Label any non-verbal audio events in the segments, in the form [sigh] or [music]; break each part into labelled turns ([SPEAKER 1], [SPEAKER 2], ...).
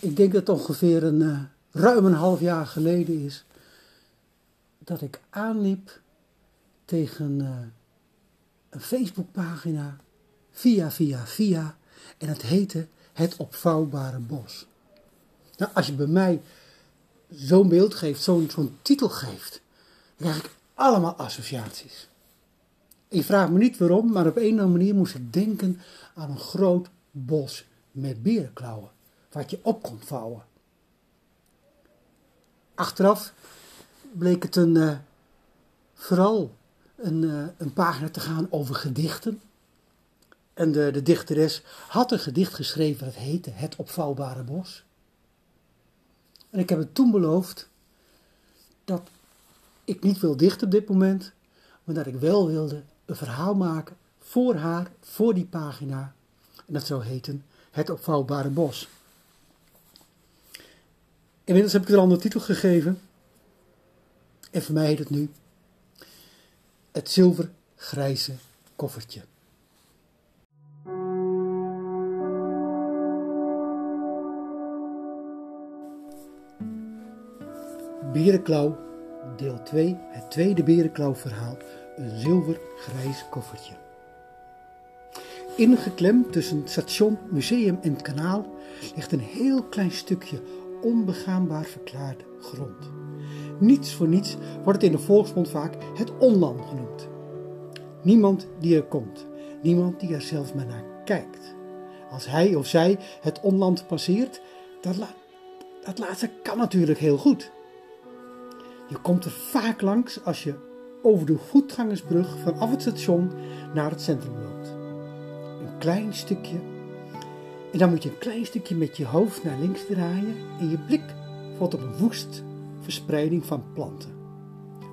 [SPEAKER 1] ik denk dat het ongeveer een uh, ruim een half jaar geleden is dat ik aanliep tegen uh, een Facebookpagina via via via en het heette Het Opvouwbare Bos. Nou, als je bij mij zo'n beeld geeft, zo'n zo'n titel geeft, dan krijg ik allemaal associaties. Ik vraag me niet waarom, maar op een of andere manier moest ik denken aan een groot bos met berenklauwen, wat je op kon vouwen. Achteraf bleek het een, uh, vooral een, uh, een pagina te gaan over gedichten. En de, de dichteres had een gedicht geschreven dat heette Het Opvouwbare Bos. En ik heb het toen beloofd dat ik niet wil dichten op dit moment, maar dat ik wel wilde een verhaal maken voor haar, voor die pagina. En dat zou heten Het Opvouwbare Bos. Inmiddels heb ik er een andere titel gegeven. En voor mij heet het nu Het Zilvergrijze Koffertje. Berenklauw, deel 2, het tweede berenklauwverhaal, een zilvergrijs koffertje. Ingeklemd tussen station, museum en kanaal ligt een heel klein stukje onbegaanbaar verklaarde grond. Niets voor niets wordt het in de volksmond vaak het onland genoemd. Niemand die er komt, niemand die er zelfs maar naar kijkt. Als hij of zij het onland passeert, dat, dat laatste kan natuurlijk heel goed. Je komt er vaak langs als je over de voetgangersbrug vanaf het station naar het centrum loopt. Een klein stukje. En dan moet je een klein stukje met je hoofd naar links draaien en je blik valt op een woest verspreiding van planten.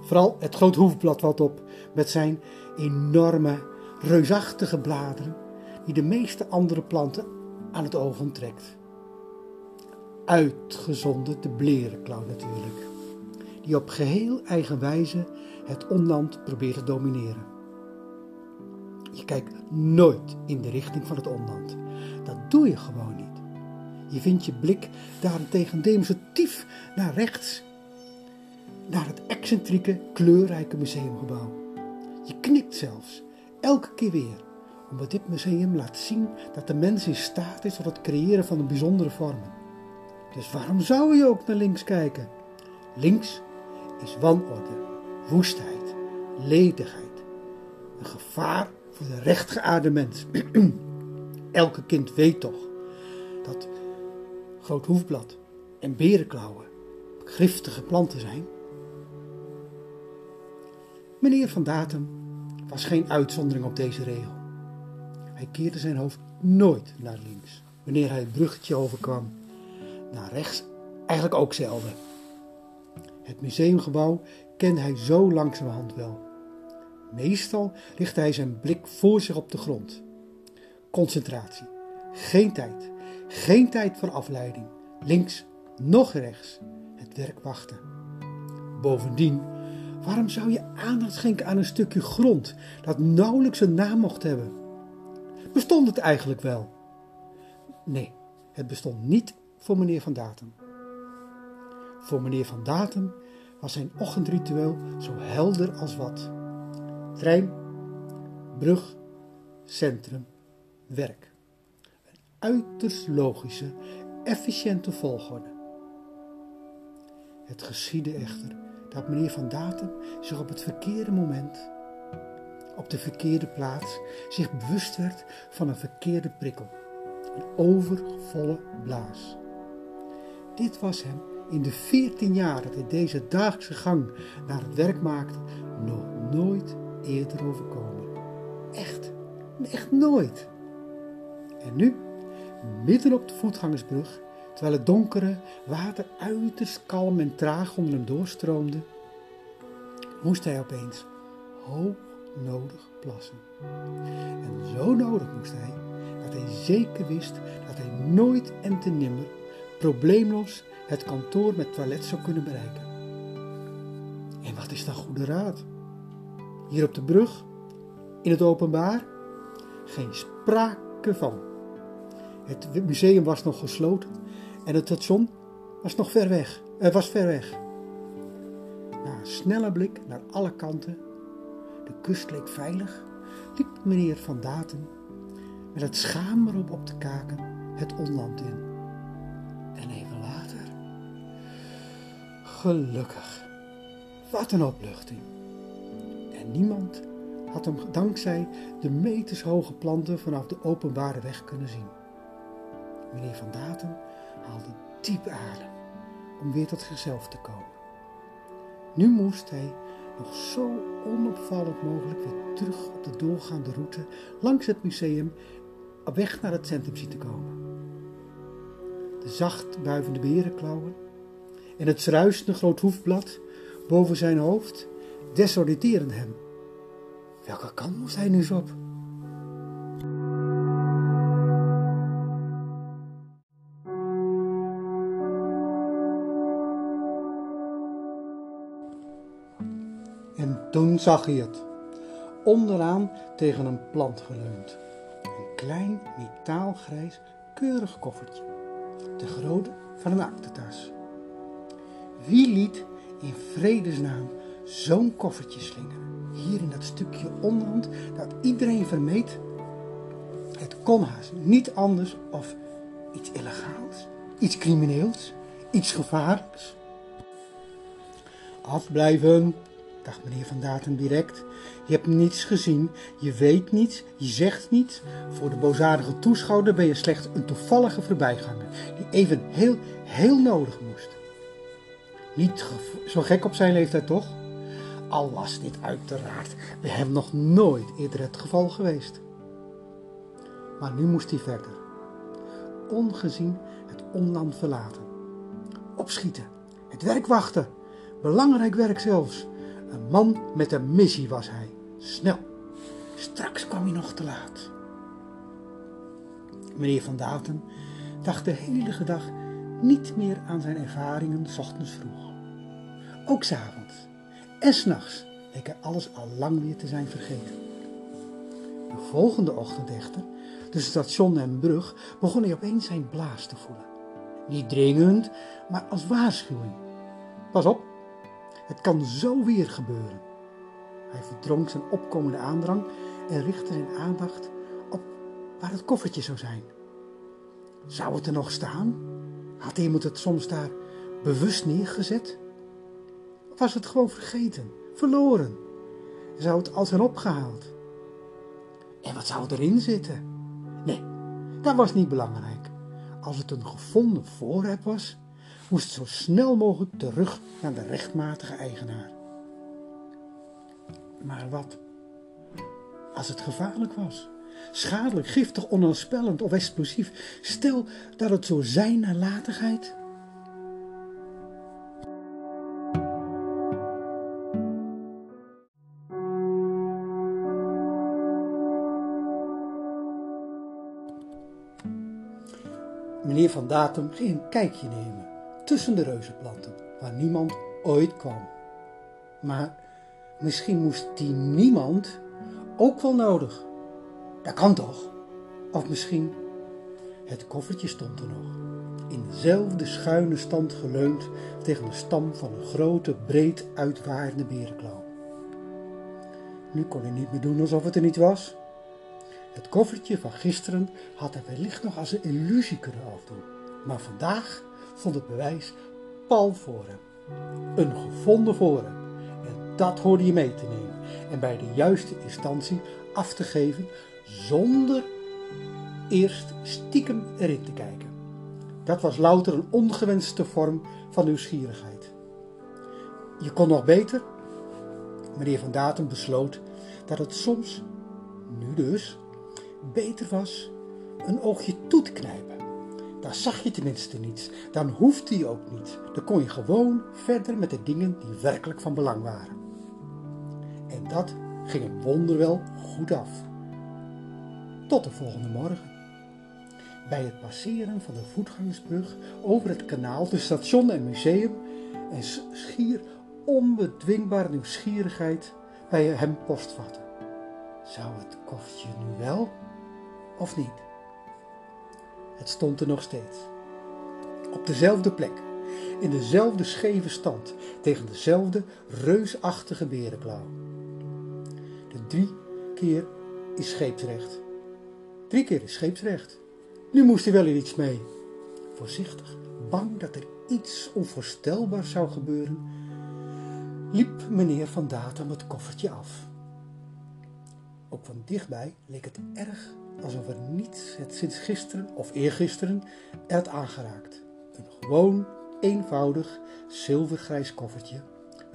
[SPEAKER 1] Vooral het groot hoefblad wat op met zijn enorme, reusachtige bladeren die de meeste andere planten aan het oog onttrekt. Uitgezonderd de blerenklauw natuurlijk die op geheel eigen wijze het onland probeert te domineren. Je kijkt nooit in de richting van het onland. Dat doe je gewoon niet. Je vindt je blik daarentegen demonstratief naar rechts, naar het excentrieke, kleurrijke museumgebouw. Je knipt zelfs, elke keer weer, omdat dit museum laat zien dat de mens in staat is tot het creëren van een bijzondere vormen. Dus waarom zou je ook naar links kijken? Links is wanorde, woestheid, ledigheid. Een gevaar voor de rechtgeaarde mens. [clears throat] Elke kind weet toch dat groot hoefblad en berenklauwen giftige planten zijn. Meneer Van Datum was geen uitzondering op deze regel. Hij keerde zijn hoofd nooit naar links, wanneer hij het bruggetje overkwam. Naar rechts eigenlijk ook zelden. Het museumgebouw kende hij zo langzamerhand wel. Meestal richtte hij zijn blik voor zich op de grond. Concentratie. Geen tijd. Geen tijd voor afleiding. Links, nog rechts. Het werk wachten. Bovendien, waarom zou je aandacht schenken aan een stukje grond dat nauwelijks een naam mocht hebben? Bestond het eigenlijk wel? Nee, het bestond niet voor meneer Van Datum. Voor meneer Van Datum was zijn ochtendritueel zo helder als wat. Trein, brug, centrum, werk. Een uiterst logische, efficiënte volgorde. Het geschiedde echter dat meneer Van Datum zich op het verkeerde moment, op de verkeerde plaats, zich bewust werd van een verkeerde prikkel. Een overvolle blaas. Dit was hem in de 14 jaar dat hij deze dagelijkse gang naar het werk maakte, nog nooit eerder overkomen. Echt, echt nooit. En nu, midden op de voetgangersbrug, terwijl het donkere water uiterst kalm en traag onder hem doorstroomde, moest hij opeens hoognodig plassen. En zo nodig moest hij dat hij zeker wist dat hij nooit en te nimmer probleemloos het kantoor met toilet zou kunnen bereiken. En wat is dan goede raad? Hier op de brug, in het openbaar, geen sprake van. Het museum was nog gesloten En het station was nog ver weg. Het was ver weg. Na een snelle blik naar alle kanten, de kust leek veilig, liep meneer Van Daten met het schaam erop op te kaken het onland in. En even later, gelukkig, wat een opluchting. En niemand had hem dankzij de metershoge planten vanaf de openbare weg kunnen zien. Meneer Van Daten haalde diep adem om weer tot zichzelf te komen. Nu moest hij nog zo onopvallend mogelijk weer terug op de doorgaande route langs het museum op weg naar het centrum zien te komen. De zacht buivende berenklauwen en het struisende groot hoefblad boven zijn hoofd desoriënteerden hem. Welke kant moest hij nu op? Zag hij het. Onderaan tegen een plant geleund. Een klein metaalgrijs keurig koffertje. De grootte van een aktentas. Wie liet in vredesnaam zo'n koffertje slingeren? Hier in dat stukje onderhand dat iedereen vermeed. Het kon haast niet anders of iets illegaals, iets crimineels, iets gevaarlijks. Afblijven, dacht meneer Van Daten direct. Je hebt niets gezien, je weet niets, je zegt niets. Voor de boosaardige toeschouwer ben je slechts een toevallige voorbijganger, die even heel, heel nodig moest. Niet zo gek op zijn leeftijd toch? Al was dit uiteraard bij hem nog nooit eerder het geval geweest. Maar nu moest hij verder, ongezien het onland verlaten. Opschieten, het werk wachten, belangrijk werk zelfs. Een man met een missie was hij. Snel, straks kwam hij nog te laat. Meneer Van Daten dacht de hele dag niet meer aan zijn ervaringen s ochtends vroeg. Ook s'avonds en s'nachts leek hij alles al lang weer te zijn vergeten. De volgende ochtend echter, tussen station en brug, begon hij opeens zijn blaas te voelen. Niet dringend, maar als waarschuwing. Pas op, het kan zo weer gebeuren. Hij verdronk zijn opkomende aandrang en richtte zijn aandacht op waar het koffertje zou zijn. Zou het er nog staan? Had iemand het soms daar bewust neergezet? Of was het gewoon vergeten, verloren? Zou het al zijn opgehaald? En wat zou erin zitten? Nee, dat was niet belangrijk. Als het een gevonden voorwerp was, moest zo snel mogelijk terug naar de rechtmatige eigenaar. Maar wat? Als het gevaarlijk was, schadelijk, giftig, onheilspellend of explosief, stel dat het zo zijn nalatigheid. Meneer Van Datum ging een kijkje nemen tussen de reuzenplanten, waar niemand ooit kwam. Maar misschien moest die niemand ook wel nodig. Dat kan toch? Of misschien het koffertje stond er nog, in dezelfde schuine stand geleund tegen de stam van een grote, breed uitwaaiende berenklauw. Nu kon hij niet meer doen alsof het er niet was. Het koffertje van gisteren had hij wellicht nog als een illusie kunnen afdoen, maar vandaag stond het bewijs pal voor hem. Een gevonden voorwerp. En dat hoorde je mee te nemen en bij de juiste instantie af te geven zonder eerst stiekem erin te kijken. Dat was louter een ongewenste vorm van nieuwsgierigheid. Je kon nog beter. Meneer Van Datum besloot dat het soms, nu dus, beter was een oogje toe te knijpen. Dan zag je tenminste niets. Dan hoefde je ook niet. Dan kon je gewoon verder met de dingen die werkelijk van belang waren. En dat ging wonderwel goed af. Tot de volgende morgen. Bij het passeren van de voetgangsbrug over het kanaal tussen station en museum en schier onbedwingbare nieuwsgierigheid bij hem postvatten. Zou het koffertje nu wel of niet? Het stond er nog steeds. Op dezelfde plek, in dezelfde scheve stand, tegen dezelfde reusachtige berenklauw. De drie keer is scheepsrecht. Drie keer is scheepsrecht. Nu moest hij wel er iets mee. Voorzichtig, bang dat er iets onvoorstelbaars zou gebeuren, liep meneer van Datum het koffertje af. Ook van dichtbij leek het erg alsof er niets het sinds gisteren of eergisteren er had aangeraakt. Een gewoon, eenvoudig, zilvergrijs koffertje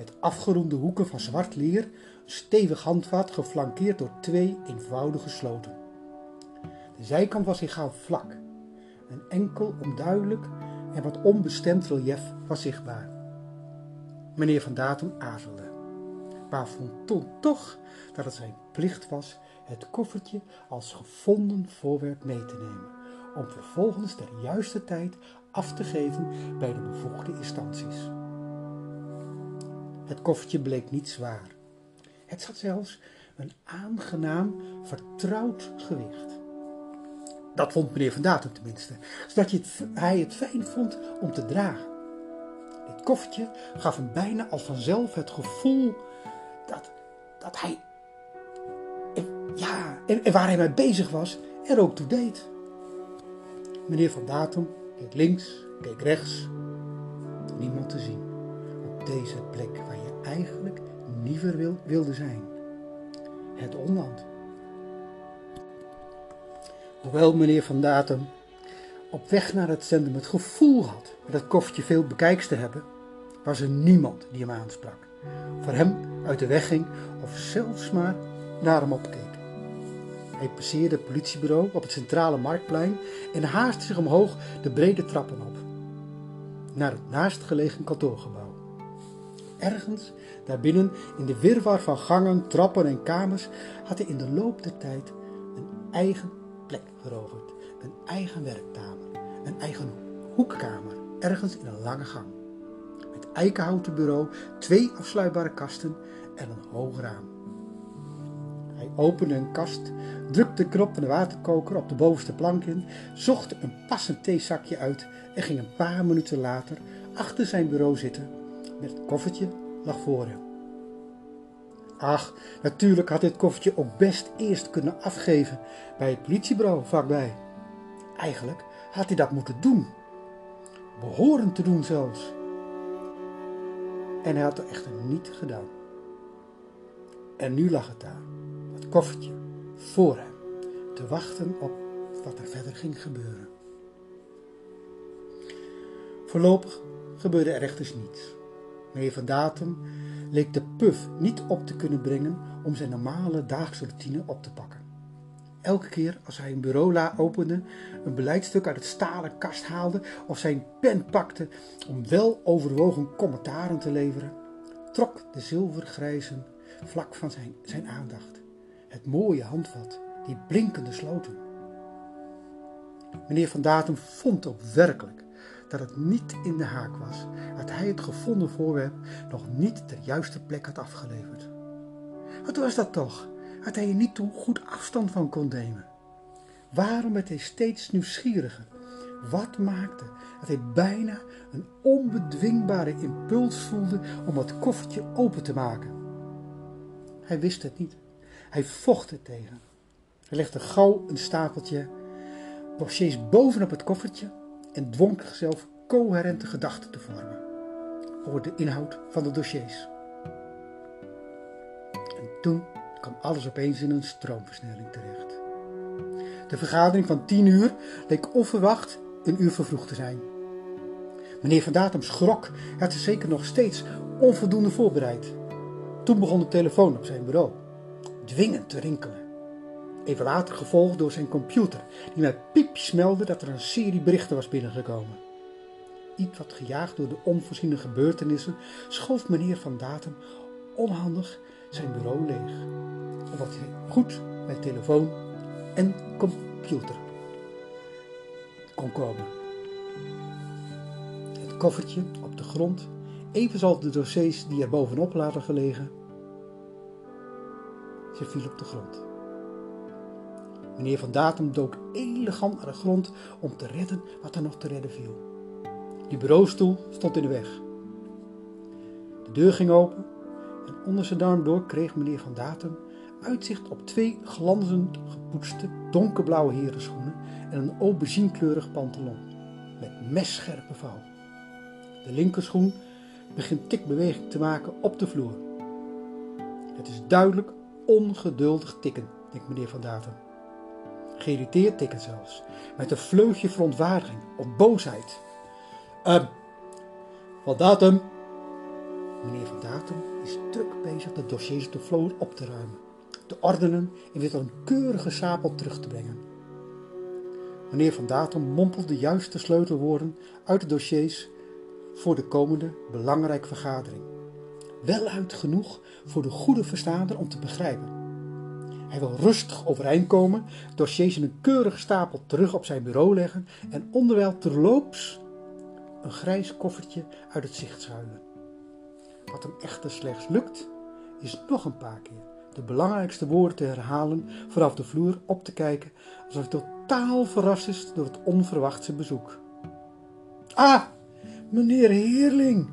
[SPEAKER 1] met afgeronde hoeken van zwart leer, een stevig handvat geflankeerd door twee eenvoudige sloten. De zijkant was egaal vlak. Een enkel onduidelijk en wat onbestemd relief was zichtbaar. Meneer van Datum aarzelde, maar vond toen toch dat het zijn plicht was het koffertje als gevonden voorwerp mee te nemen, om vervolgens ter juiste tijd af te geven bij de bevoegde instanties. Het koffertje bleek niet zwaar. Het zat zelfs een aangenaam, vertrouwd gewicht. Dat vond meneer Van Datum tenminste, zodat hij het fijn vond om te dragen. Dit koffertje gaf hem bijna al vanzelf het gevoel dat, dat hij, ja, en, waar hij mee bezig was, er ook toe deed. Meneer Van Datum keek links, keek rechts, niemand te zien op deze plek waar je eigenlijk liever wilde zijn. Het onland. Hoewel meneer Van Datum op weg naar het centrum het gevoel had het koffertje veel bekijks te hebben, was er niemand die hem aansprak, voor hem uit de weg ging of zelfs maar naar hem opkeek. Hij passeerde het politiebureau op het centrale marktplein en haastte zich omhoog de brede trappen op, naar het naastgelegen kantoorgebouw. Ergens daarbinnen, in de wirwar van gangen, trappen en kamers, had hij in de loop der tijd een eigen plek veroverd. Een eigen werkkamer, een eigen hoekkamer, ergens in een lange gang. Met eikenhouten bureau, twee afsluitbare kasten en een hoog raam. Hij opende een kast, drukte de knop van de waterkoker op de bovenste plank in, zocht een passend theezakje uit en ging een paar minuten later achter zijn bureau zitten met het koffertje lag voor hem. Ach, natuurlijk had dit koffertje ook best eerst kunnen afgeven bij het politiebureau vlakbij. Eigenlijk had hij dat moeten doen. Behoren te doen zelfs. En hij had het echter niet gedaan. En nu lag het daar, koffertje, voor hem, te wachten op wat er verder ging gebeuren. Voorlopig gebeurde er echter niets. Meneer Van Datum leek de puf niet op te kunnen brengen om zijn normale dagelijkse routine op te pakken. Elke keer als hij een bureaula opende, een beleidstuk uit het stalen kast haalde of zijn pen pakte om wel overwogen commentaren te leveren, trok de zilvergrijze vlak van zijn, zijn aandacht. Het mooie handvat, die blinkende sloten. Meneer Van Datum vond ook werkelijk dat het niet in de haak was, dat hij het gevonden voorwerp nog niet ter juiste plek had afgeleverd. Wat was dat toch, dat hij er niet toe goed afstand van kon nemen? Waarom werd hij steeds nieuwsgieriger? Wat maakte dat hij bijna een onbedwingbare impuls voelde om het koffertje open te maken? Hij wist het niet. Hij vocht er tegen. Hij legde gauw een stapeltje dossiers bovenop het koffertje en dwong zichzelf coherente gedachten te vormen over de inhoud van de dossiers. En toen kwam alles opeens in een stroomversnelling terecht. De vergadering van tien uur leek onverwacht een uur vervroegd te zijn. Meneer Van Datum schrok, hij had zich zeker nog steeds onvoldoende voorbereid. Toen begon de telefoon op zijn bureau dwingend te rinkelen. Even later gevolgd door zijn computer, die met piepjes meldde dat er een serie berichten was binnengekomen. Iets wat gejaagd door de onvoorziene gebeurtenissen, schoof meneer Van Datum onhandig zijn bureau leeg. Omdat hij goed met telefoon en computer kon komen. Het koffertje op de grond, evenals de dossiers die er bovenop lagen gelegen, viel op de grond. Meneer Van Datum dook elegant naar de grond om te redden wat er nog te redden viel. Die bureaustoel stond in de weg. De deur ging open en onder zijn darm door kreeg meneer Van Datum uitzicht op twee glanzend gepoetste donkerblauwe herenschoenen en een auberginekleurig pantalon met messcherpe vouw. De linkerschoen begint tikbeweging te maken op de vloer. Het is duidelijk ongeduldig tikken, denkt meneer Van Datum. Geïrriteerd tikken zelfs, met een vleugje verontwaardiging of boosheid. Uh, Van Datum. Meneer Van Datum is druk bezig de dossiers op de vloer op te ruimen, te ordenen en weer tot een keurige stapel terug te brengen. Meneer Van Datum mompelt de juiste sleutelwoorden uit de dossiers voor de komende belangrijke vergadering. Wel uit genoeg voor de goede verstaander om te begrijpen. Hij wil rustig overeind komen, dossiers in een keurige stapel terug op zijn bureau leggen en onderwijl terloops een grijs koffertje uit het zicht schuilen. Wat hem echter slechts lukt, is nog een paar keer de belangrijkste woorden te herhalen, vanaf de vloer op te kijken, alsof hij totaal verrast is door het onverwachte bezoek. Ah, meneer Heerling,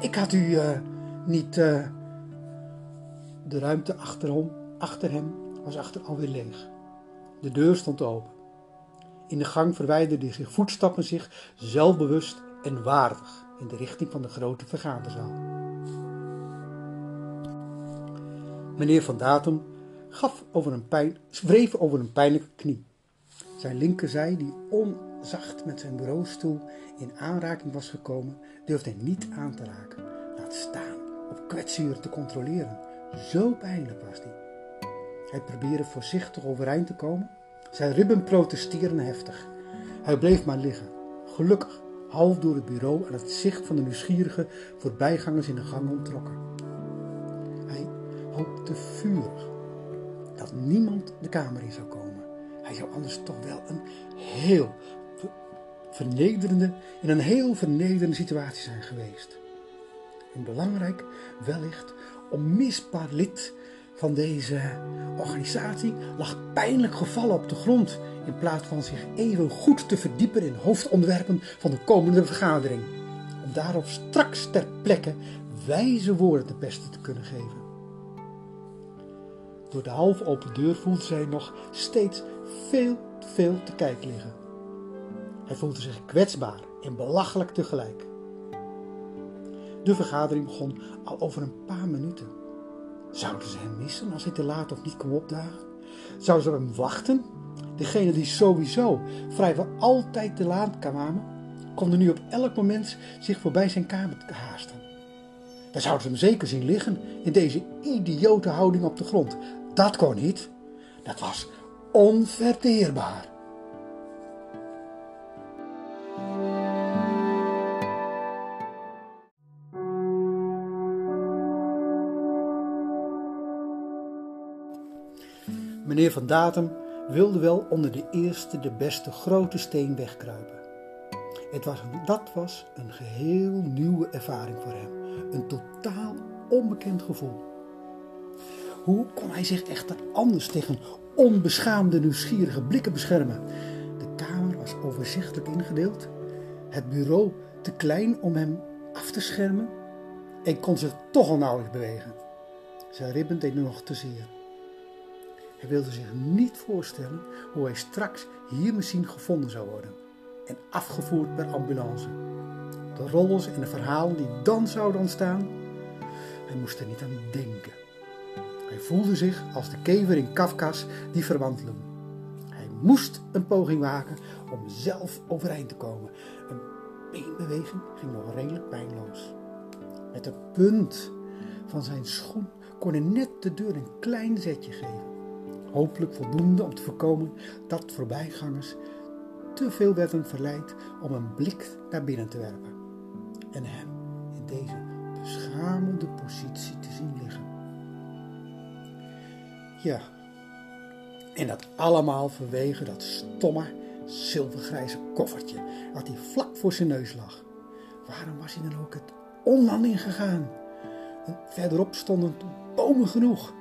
[SPEAKER 1] ik had u uh, niet. Uh... De ruimte achterom, achter hem was achter alweer leeg. De deur stond open. In de gang verwijderden zich voetstappen zich zelfbewust en waardig in de richting van de grote vergaderzaal. Meneer Van Datum gaf over een pijn, wreef over een pijnlijke knie. Zijn linkerzij, die onzacht met zijn bureaustoel in aanraking was gekomen, durfde hij niet aan te raken. Laat staan op kwetsuren te controleren. Zo pijnlijk was die. Hij probeerde voorzichtig overeind te komen. Zijn ribben protesteerden heftig. Hij bleef maar liggen. Gelukkig, half door het bureau aan het zicht van de nieuwsgierige voorbijgangers in de gang ontrokken. Hij hoopte vurig dat niemand de kamer in zou komen. Hij zou anders toch wel een heel vernederende, in een heel vernederende situatie zijn geweest. En belangrijk, wellicht, onmisbaar lid van deze organisatie lag pijnlijk gevallen op de grond in plaats van zich even goed te verdiepen in hoofdonderwerpen van de komende vergadering. Om daarop straks ter plekke wijze woorden te pesten te kunnen geven. Door de half open deur voelde zij nog steeds veel veel te kijken liggen. Hij voelde zich kwetsbaar en belachelijk tegelijk. De vergadering begon al over een paar minuten. Zouden ze hem missen als hij te laat of niet kwam opdagen? Zouden ze hem wachten? Degene die sowieso vrijwel altijd te laat kwamen, konden nu op elk moment zich voorbij zijn kamer haasten. Daar zouden ze hem zeker zien liggen in deze idiote houding op de grond. Dat kon niet. Dat was onverteerbaar. Meneer Van Datum wilde wel onder de eerste de beste grote steen wegkruipen. Het was, dat was een geheel nieuwe ervaring voor hem. Een totaal onbekend gevoel. Hoe kon hij zich echter anders tegen onbeschaamde, nieuwsgierige blikken beschermen? De kamer was overzichtelijk ingedeeld, het bureau te klein om hem af te schermen en kon zich toch al nauwelijks bewegen. Zijn ribben deden nog te zeer. Hij wilde zich niet voorstellen hoe hij straks hier misschien gevonden zou worden en afgevoerd per ambulance. De rollers en de verhalen die dan zouden ontstaan, hij moest er niet aan denken. Hij voelde zich als de kever in Kafka's die verwantelen. Hij moest een poging wagen om zelf overeind te komen. Een beenbeweging ging nog redelijk pijnloos. Met de punt van zijn schoen kon hij net de deur een klein zetje geven. Hopelijk voldoende om te voorkomen dat voorbijgangers te veel werden verleid om een blik naar binnen te werpen en hem in deze beschamende positie te zien liggen. Ja, en dat allemaal vanwege dat stomme zilvergrijze koffertje dat hij vlak voor zijn neus lag. Waarom was hij dan ook het onland ingegaan? Verderop stonden bomen genoeg.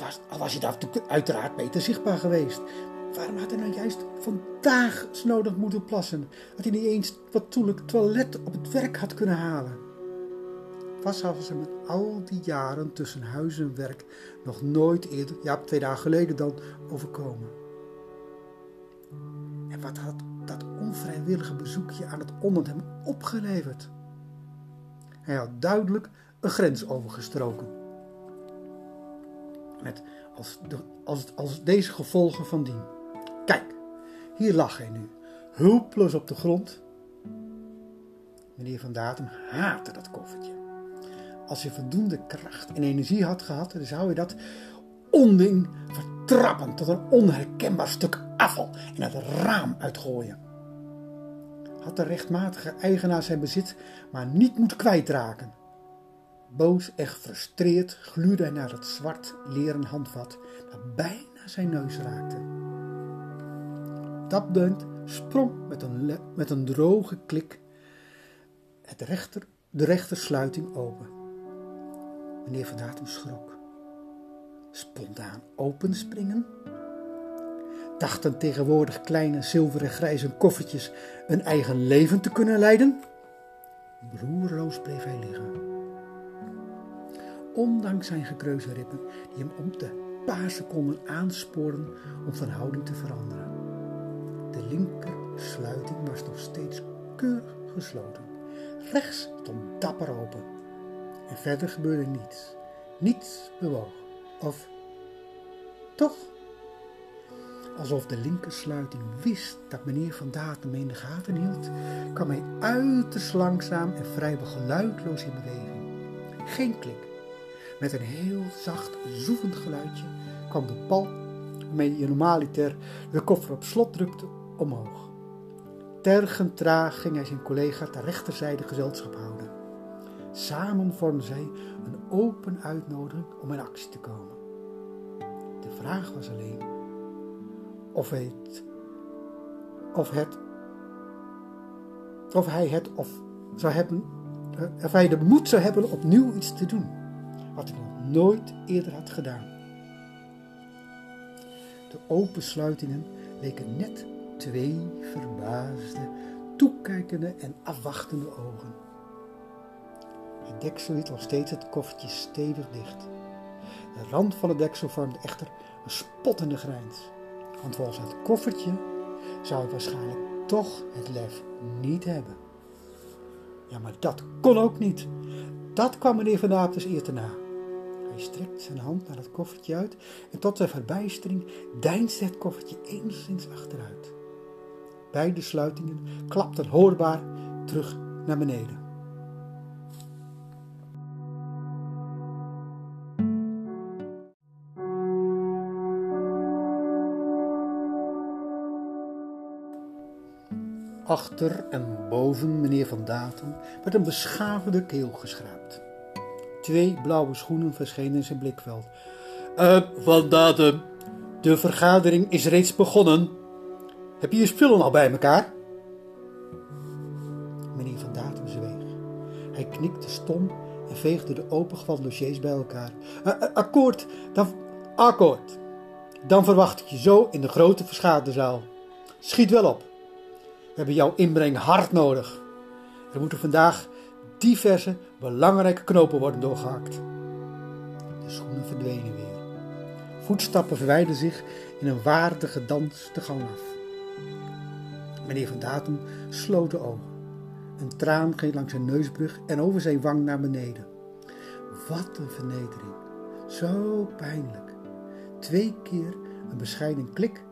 [SPEAKER 1] Was, al was hij daar uiteraard beter zichtbaar geweest. waarom had hij nou juist vandaag nodig moeten plassen? Dat hij niet eens fatsoenlijk toilet op het werk had kunnen halen. Was als hem met al die jaren tussen huis en werk nog nooit eerder, ja twee dagen geleden dan, overkomen. En wat had dat onvrijwillige bezoekje aan het onden hem opgeleverd? Hij had duidelijk een grens overgestroken. Met als, als, als deze gevolgen van dien. Kijk, hier lag hij nu, hulpeloos op de grond. Meneer Van Datum haatte dat koffertje. Als hij voldoende kracht en energie had gehad, zou hij dat onding vertrappen tot een onherkenbaar stuk afval en het raam uitgooien. Had de rechtmatige eigenaar zijn bezit maar niet moeten kwijtraken. Boos en gefrustreerd gluurde hij naar het zwart leren handvat dat bijna zijn neus raakte. Dat deunt sprong met een, met een droge klik het rechter, de rechtersluiting open. Meneer Van Datum schrok. Spontaan openspringen? Dachten tegenwoordig kleine zilveren grijze koffertjes een eigen leven te kunnen leiden? Broerloos bleef hij liggen. Ondanks zijn gekreusde ribben, die hem om de paar seconden aansporen om van houding te veranderen. De linker sluiting was nog steeds keurig gesloten. Rechts stond dapper open. En verder gebeurde niets. Niets bewoog. Of toch? Alsof de linkersluiting wist dat meneer Van Datum in de gaten hield, kwam hij uiterst langzaam en vrijwel geluidloos in beweging. Geen klik. Met een heel zacht, zoevend geluidje kwam de pal waarmee je normaliter de koffer op slot drukte omhoog. Tergend traag ging hij zijn collega ter rechterzijde gezelschap houden. Samen vormden zij een open uitnodiging om in actie te komen. De vraag was alleen of het, of het, of hij het of zou hebben, of hij de moed zou hebben opnieuw iets te doen, wat hij nog nooit eerder had gedaan. De open sluitingen leken net twee verbaasde, toekijkende en afwachtende ogen. Het deksel hield nog steeds het koffertje stevig dicht. De rand van het deksel vormde echter een spottende grijns. Want volgens het koffertje zou hij waarschijnlijk toch het lef niet hebben. Ja, maar dat kon ook niet. Dat kwam meneer Van Aap dus eerder na. Hij strekt zijn hand naar het koffertje uit en tot zijn verbijstering deinsde het koffertje enigszins achteruit. Beide sluitingen klapten hoorbaar terug naar beneden. Achter en boven meneer Van Datum werd een beschaafde keel geschraapt. Twee blauwe schoenen verschenen in zijn blikveld. Uh, van Datum, de vergadering is reeds begonnen. Heb je je spullen al bij elkaar? Meneer Van Datum zweeg. Hij knikte stom en veegde de opengevallen dossiers bij elkaar. Uh, uh, akkoord, dan, akkoord. Dan verwacht ik je zo in de grote vergaderzaal. Schiet wel op. We hebben jouw inbreng hard nodig. Er moeten vandaag diverse belangrijke knopen worden doorgehakt. De schoenen verdwenen weer. Voetstappen verwijderden zich in een waardige dans de gang af. Meneer Van Datum sloot de ogen. Een traan ging langs zijn neusbrug en over zijn wang naar beneden. Wat een vernedering. Zo pijnlijk. Twee keer een bescheiden klik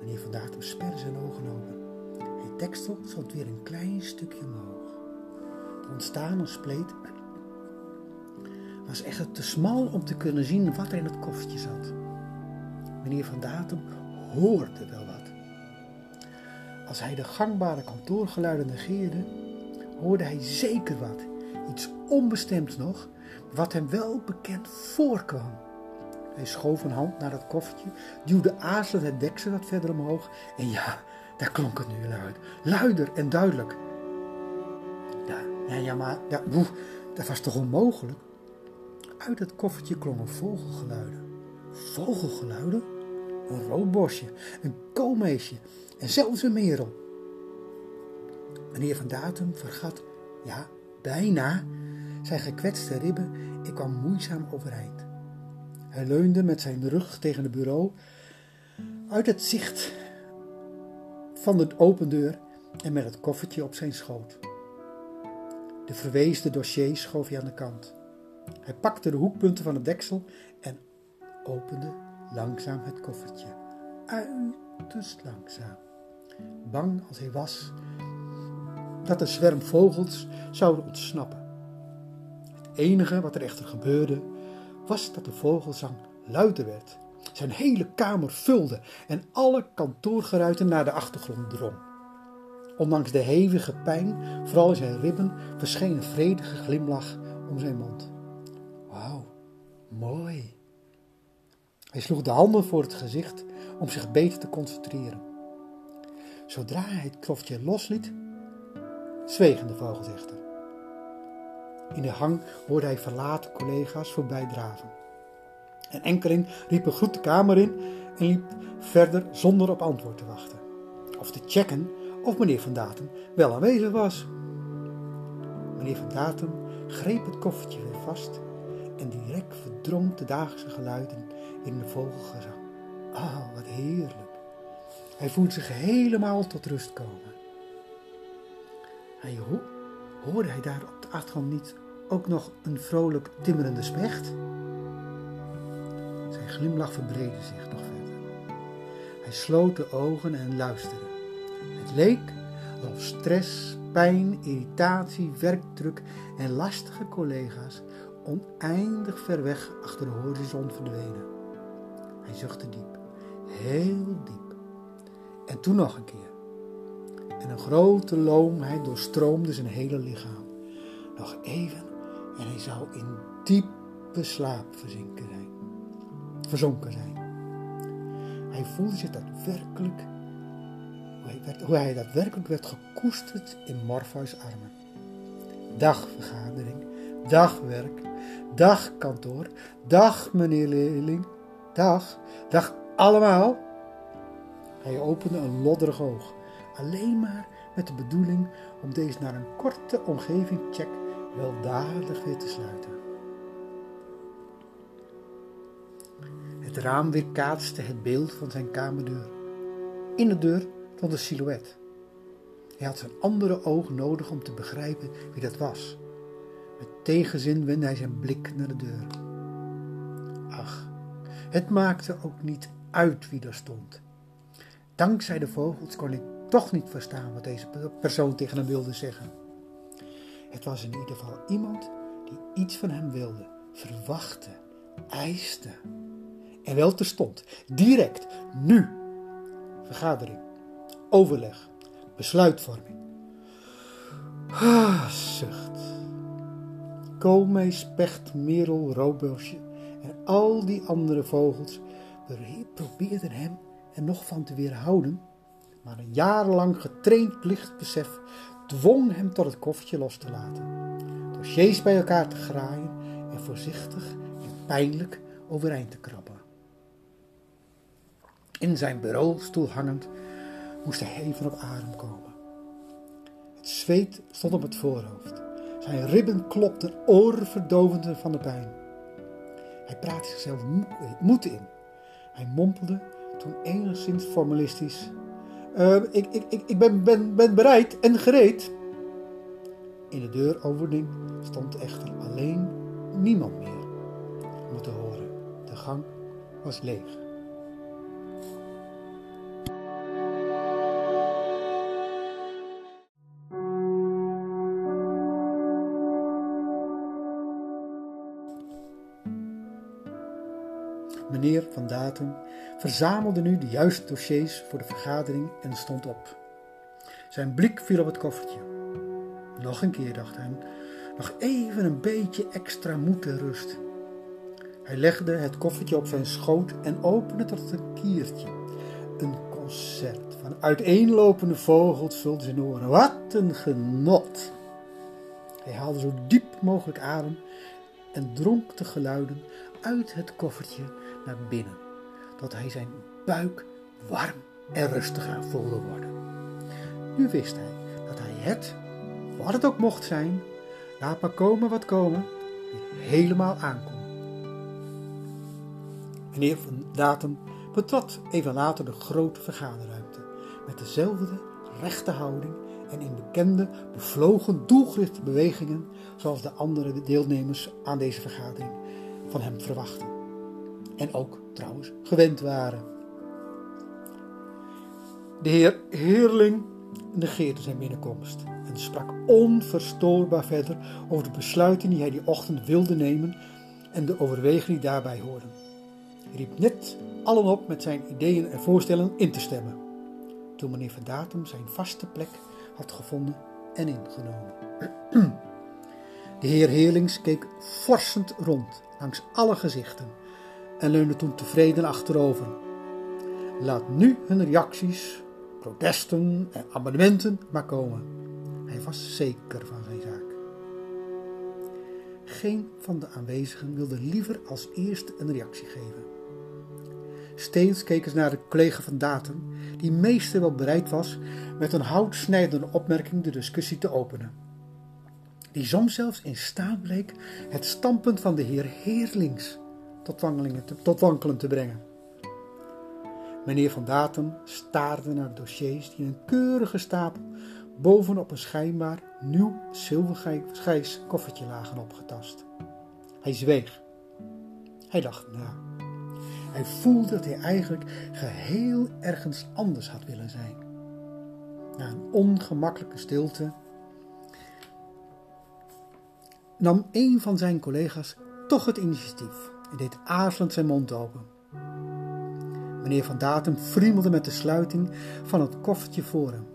[SPEAKER 1] Meneer Van Datum sperde zijn ogen open. Het deksel stond weer een klein stukje omhoog. De ontstane spleet was echter te smal om te kunnen zien wat er in het koffertje zat. Meneer Van Datum hoorde wel wat. Als hij de gangbare kantoorgeluiden negeerde, hoorde hij zeker wat. Iets onbestemds nog, wat hem wel bekend voorkwam. Hij schoof een hand naar het koffertje, duwde aarzelend het deksel wat verder omhoog. En ja, daar klonk het nu luid. Luider en duidelijk. Ja, ja, maar ja, dat was toch onmogelijk? Uit het koffertje klonken vogelgeluiden. Vogelgeluiden? een roodbosje, een koolmeesje en zelfs een merel. Meneer van Datum vergat, ja, bijna, zijn gekwetste ribben en kwam moeizaam overeind. Hij leunde met zijn rug tegen het bureau uit het zicht van de open deur en met het koffertje op zijn schoot. De verweesde dossiers schoof hij aan de kant. Hij pakte de hoekpunten van het deksel en opende langzaam het koffertje. Uiterst langzaam. Bang als hij was dat de zwerm vogels zouden ontsnappen. Het enige wat er echter gebeurde, was dat de vogelzang luider werd. Zijn hele kamer vulde en alle kantoorgeruiten naar de achtergrond drong. Ondanks de hevige pijn, vooral in zijn ribben, verscheen een vredige glimlach om zijn mond. Wauw, mooi. Hij sloeg de handen voor het gezicht om zich beter te concentreren. Zodra hij het kloftje losliet, zwegen de vogels echter. In de hang hoorde hij verlaten collega's voorbij draven. En enkeling riep een groet de kamer in en liep verder zonder op antwoord te wachten. Of te checken of meneer Van Datum wel aanwezig was. Meneer Van Datum greep het koffertje weer vast en direct verdrong de dagelijkse geluiden in de vogelgezang. Ah, wat heerlijk. Hij voelde zich helemaal tot rust komen. Hij ho hoorde hij daar op de achtergrond niet ook nog een vrolijk timmerende specht? Zijn glimlach verbreedde zich nog verder. Hij sloot de ogen en luisterde. Leek alsof stress, pijn, irritatie, werkdruk en lastige collega's oneindig ver weg achter de horizon verdwenen. Hij zuchtte diep, heel diep. En toen nog een keer. En een grote loomheid doorstroomde zijn hele lichaam. Nog even en hij zou in diepe slaap verzinken zijn. Verzonken zijn. Hij voelde zich daadwerkelijk, hoe hij, daadwerkelijk werd gekoesterd in Morpheus armen. Dag vergadering, dag werk, dag kantoor, dag meneer Leerling, dag, dag allemaal. Hij opende een lodderig oog, alleen maar met de bedoeling om deze naar een korte omgevingcheck weldadig weer te sluiten. Het raam weerkaatste het beeld van zijn kamerdeur. In de deur stond een silhouet. Hij had zijn andere oog nodig om te begrijpen wie dat was. Met tegenzin wendde hij zijn blik naar de deur. Ach, het maakte ook niet uit wie er stond. Dankzij de vogels kon ik toch niet verstaan wat deze persoon tegen hem wilde zeggen. Het was in ieder geval iemand die iets van hem wilde, verwachtte, eiste. En wel terstond, direct, nu. Vergadering, overleg, besluitvorming. Ah, zucht. Koolmees, specht, merel, roodborstje en al die andere vogels probeerden hem er nog van te weerhouden, maar een jarenlang getraind plichtbesef dwong hem tot het koffertje los te laten, dossiers bij elkaar te graaien en voorzichtig en pijnlijk overeind te krabben. In zijn bureaustoel hangend moest hij even op adem komen. Het zweet stond op het voorhoofd. Zijn ribben klopten oorverdovend van de pijn. Hij praatte zichzelf moed in. Hij mompelde toen enigszins formalistisch uh, ik, ik, ik, ik ben, ben, ben bereid en gereed. In de deuropening stond echter alleen niemand meer om te horen. De gang was leeg. Van Datum verzamelde nu de juiste dossiers voor de vergadering en stond op. Zijn blik viel op het koffertje. Nog een keer, dacht hij, nog even een beetje extra moed en rust. Hij legde het koffertje op zijn schoot en opende tot een kiertje. Een concert van uiteenlopende vogels vulde zijn oren. Wat een genot! Hij haalde zo diep mogelijk adem en dronk de geluiden uit het koffertje naar binnen, dat hij zijn buik warm en rustig aan voelde worden. Nu wist hij dat hij het, wat het ook mocht zijn, laat maar komen wat komen, helemaal aankon. Meneer van Datum betrad even later de grote vergaderruimte met dezelfde rechte houding en in bekende, bevlogen, doelgerichte bewegingen zoals de andere deelnemers aan deze vergadering van hem verwachten. En ook trouwens gewend waren. De heer Heerling negeerde zijn binnenkomst en sprak onverstoorbaar verder over de besluiten die hij die ochtend wilde nemen en de overwegingen die daarbij hoorden. Riep net allen op met zijn ideeën en voorstellen in te stemmen, toen meneer Van Datum zijn vaste plek had gevonden en ingenomen. [clears throat] De heer Heerlings keek forsend rond langs alle gezichten en leunde toen tevreden achterover. Laat nu hun reacties, protesten en amendementen maar komen. Hij was zeker van zijn zaak. Geen van de aanwezigen wilde liever als eerste een reactie geven. Steeds keken ze naar de collega van Datum, die meestal wel bereid was met een houtsnijdende opmerking de discussie te openen. Die soms zelfs in staat bleek het standpunt van de heer Heerlings tot, te, tot wankelen te brengen. Meneer Van Datum staarde naar dossiers die in een keurige stapel bovenop een schijnbaar nieuw zilvergrijs koffertje lagen opgetast. Hij zweeg. Hij dacht na. Hij voelde dat hij eigenlijk geheel ergens anders had willen zijn. Na een ongemakkelijke stilte nam een van zijn collega's toch het initiatief en deed aarzelend zijn mond open. Meneer Van Datum friemelde met de sluiting van het koffertje voor hem.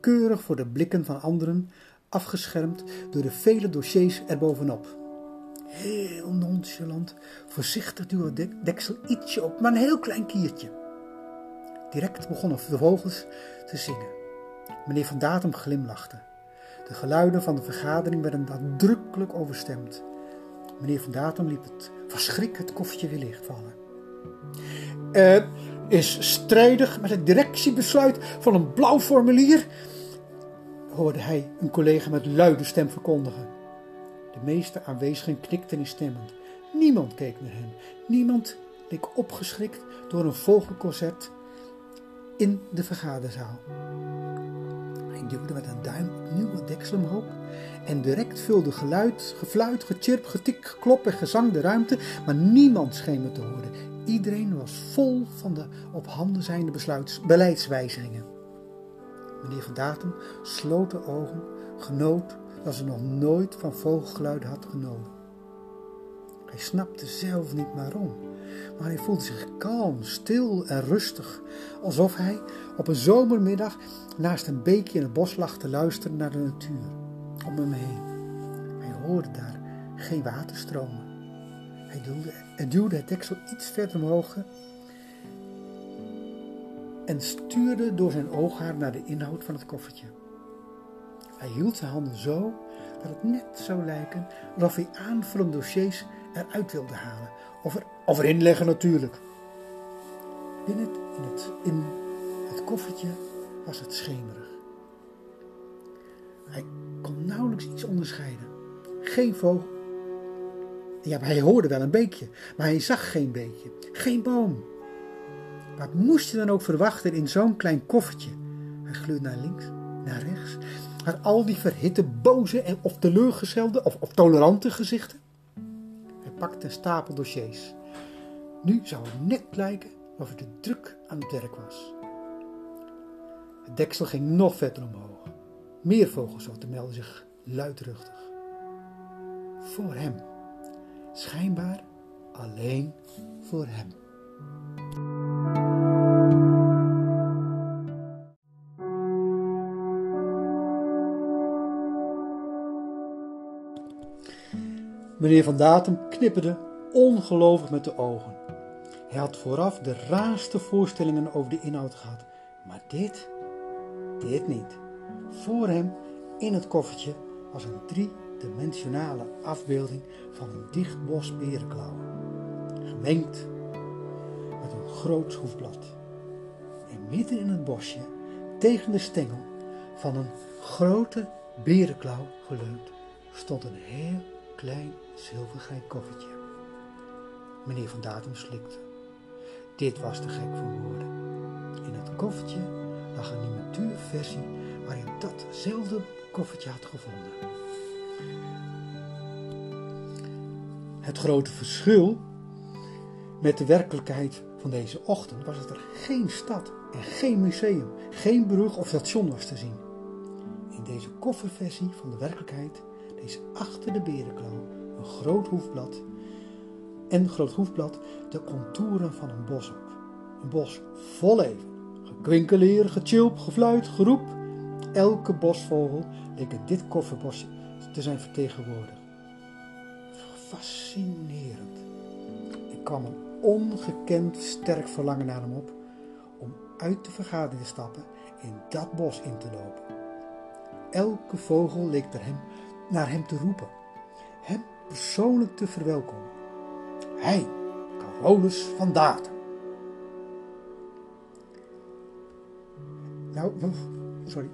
[SPEAKER 1] Keurig voor de blikken van anderen, afgeschermd door de vele dossiers erbovenop. Heel nonchalant, voorzichtig duwde het deksel ietsje op, maar een heel klein kiertje. Direct begonnen de vogels te zingen. Meneer Van Datum glimlachte. De geluiden van de vergadering werden nadrukkelijk overstemd. Meneer Van Datum liep het verschrik het koffertje weer lichtvallen. Het is strijdig met het directiebesluit van een blauw formulier, hoorde hij een collega met luide stem verkondigen. De meeste aanwezigen knikten instemmend. Niemand keek naar hem. Niemand leek opgeschrikt door een vogelconcert in de vergaderzaal. Duwde met een duim opnieuw deksel omhoog en direct vulde geluid, gefluit, gechirp, getik, geklop en gezang de ruimte, maar niemand scheen me te horen. Iedereen was vol van de op handen zijnde beleidswijzigingen. Meneer Van Datum sloot de ogen, genoot dat ze nog nooit van vogelgeluiden had genoten. Hij snapte zelf niet waarom, maar hij voelde zich kalm, stil en rustig, alsof hij op een zomermiddag naast een beekje in het bos lag te luisteren naar de natuur om hem heen. Hij hoorde daar geen waterstromen. Hij duwde, het deksel iets verder omhoog en stuurde door zijn ooghaar naar de inhoud van het koffertje. Hij hield zijn handen zo dat het net zou lijken alsof hij aanvullende dossiers eruit wilde halen. Of, er, of erin leggen natuurlijk. In het, in het koffertje was het schemerig. Hij kon nauwelijks iets onderscheiden. Geen vogel. Ja, maar hij hoorde wel een beekje, maar hij zag geen beekje, geen boom. Wat moest je dan ook verwachten in zo'n klein koffertje? Hij gluurde naar links, naar rechts, naar al die verhitte, boze en of teleurgestelde of, of tolerante gezichten. Pakte stapel dossiers. Nu zou het net lijken of het de druk aan het werk was. Het deksel ging nog verder omhoog. Meer vogelsoorten melden zich luidruchtig. Voor hem. Schijnbaar alleen voor hem. Meneer Van Datum knipperde ongelovig met de ogen. Hij had vooraf de raarste voorstellingen over de inhoud gehad, maar dit, dit niet. Voor hem in het koffertje was een driedimensionale afbeelding van een dicht bos berenklauwen. Gemengd met een groot hoefblad. En midden in het bosje, tegen de stengel van een grote berenklauw geleund, stond een heel klein zilvergrijs koffertje. Meneer Van Datum slikte. Dit was te gek voor woorden. In het koffertje lag een miniatuurversie waarin datzelfde koffertje had gevonden. Het grote verschil met de werkelijkheid van deze ochtend was dat er geen stad en geen museum, geen brug of station was te zien. In deze kofferversie van de werkelijkheid lees achter de berenklauw een groot hoefblad en groot hoefblad de contouren van een bos op. Een bos vol leven. Gekwinkeleer, gechilp, gefluit, geroep. Elke bosvogel leek in dit kofferbos te zijn vertegenwoordigd. Fascinerend. Ik kwam een ongekend sterk verlangen naar hem op om uit de vergadering te stappen en dat bos in te lopen. Elke vogel leek er hem, naar hem te roepen, hem persoonlijk te verwelkomen. Hij, Carolus van Datum. Nou, sorry.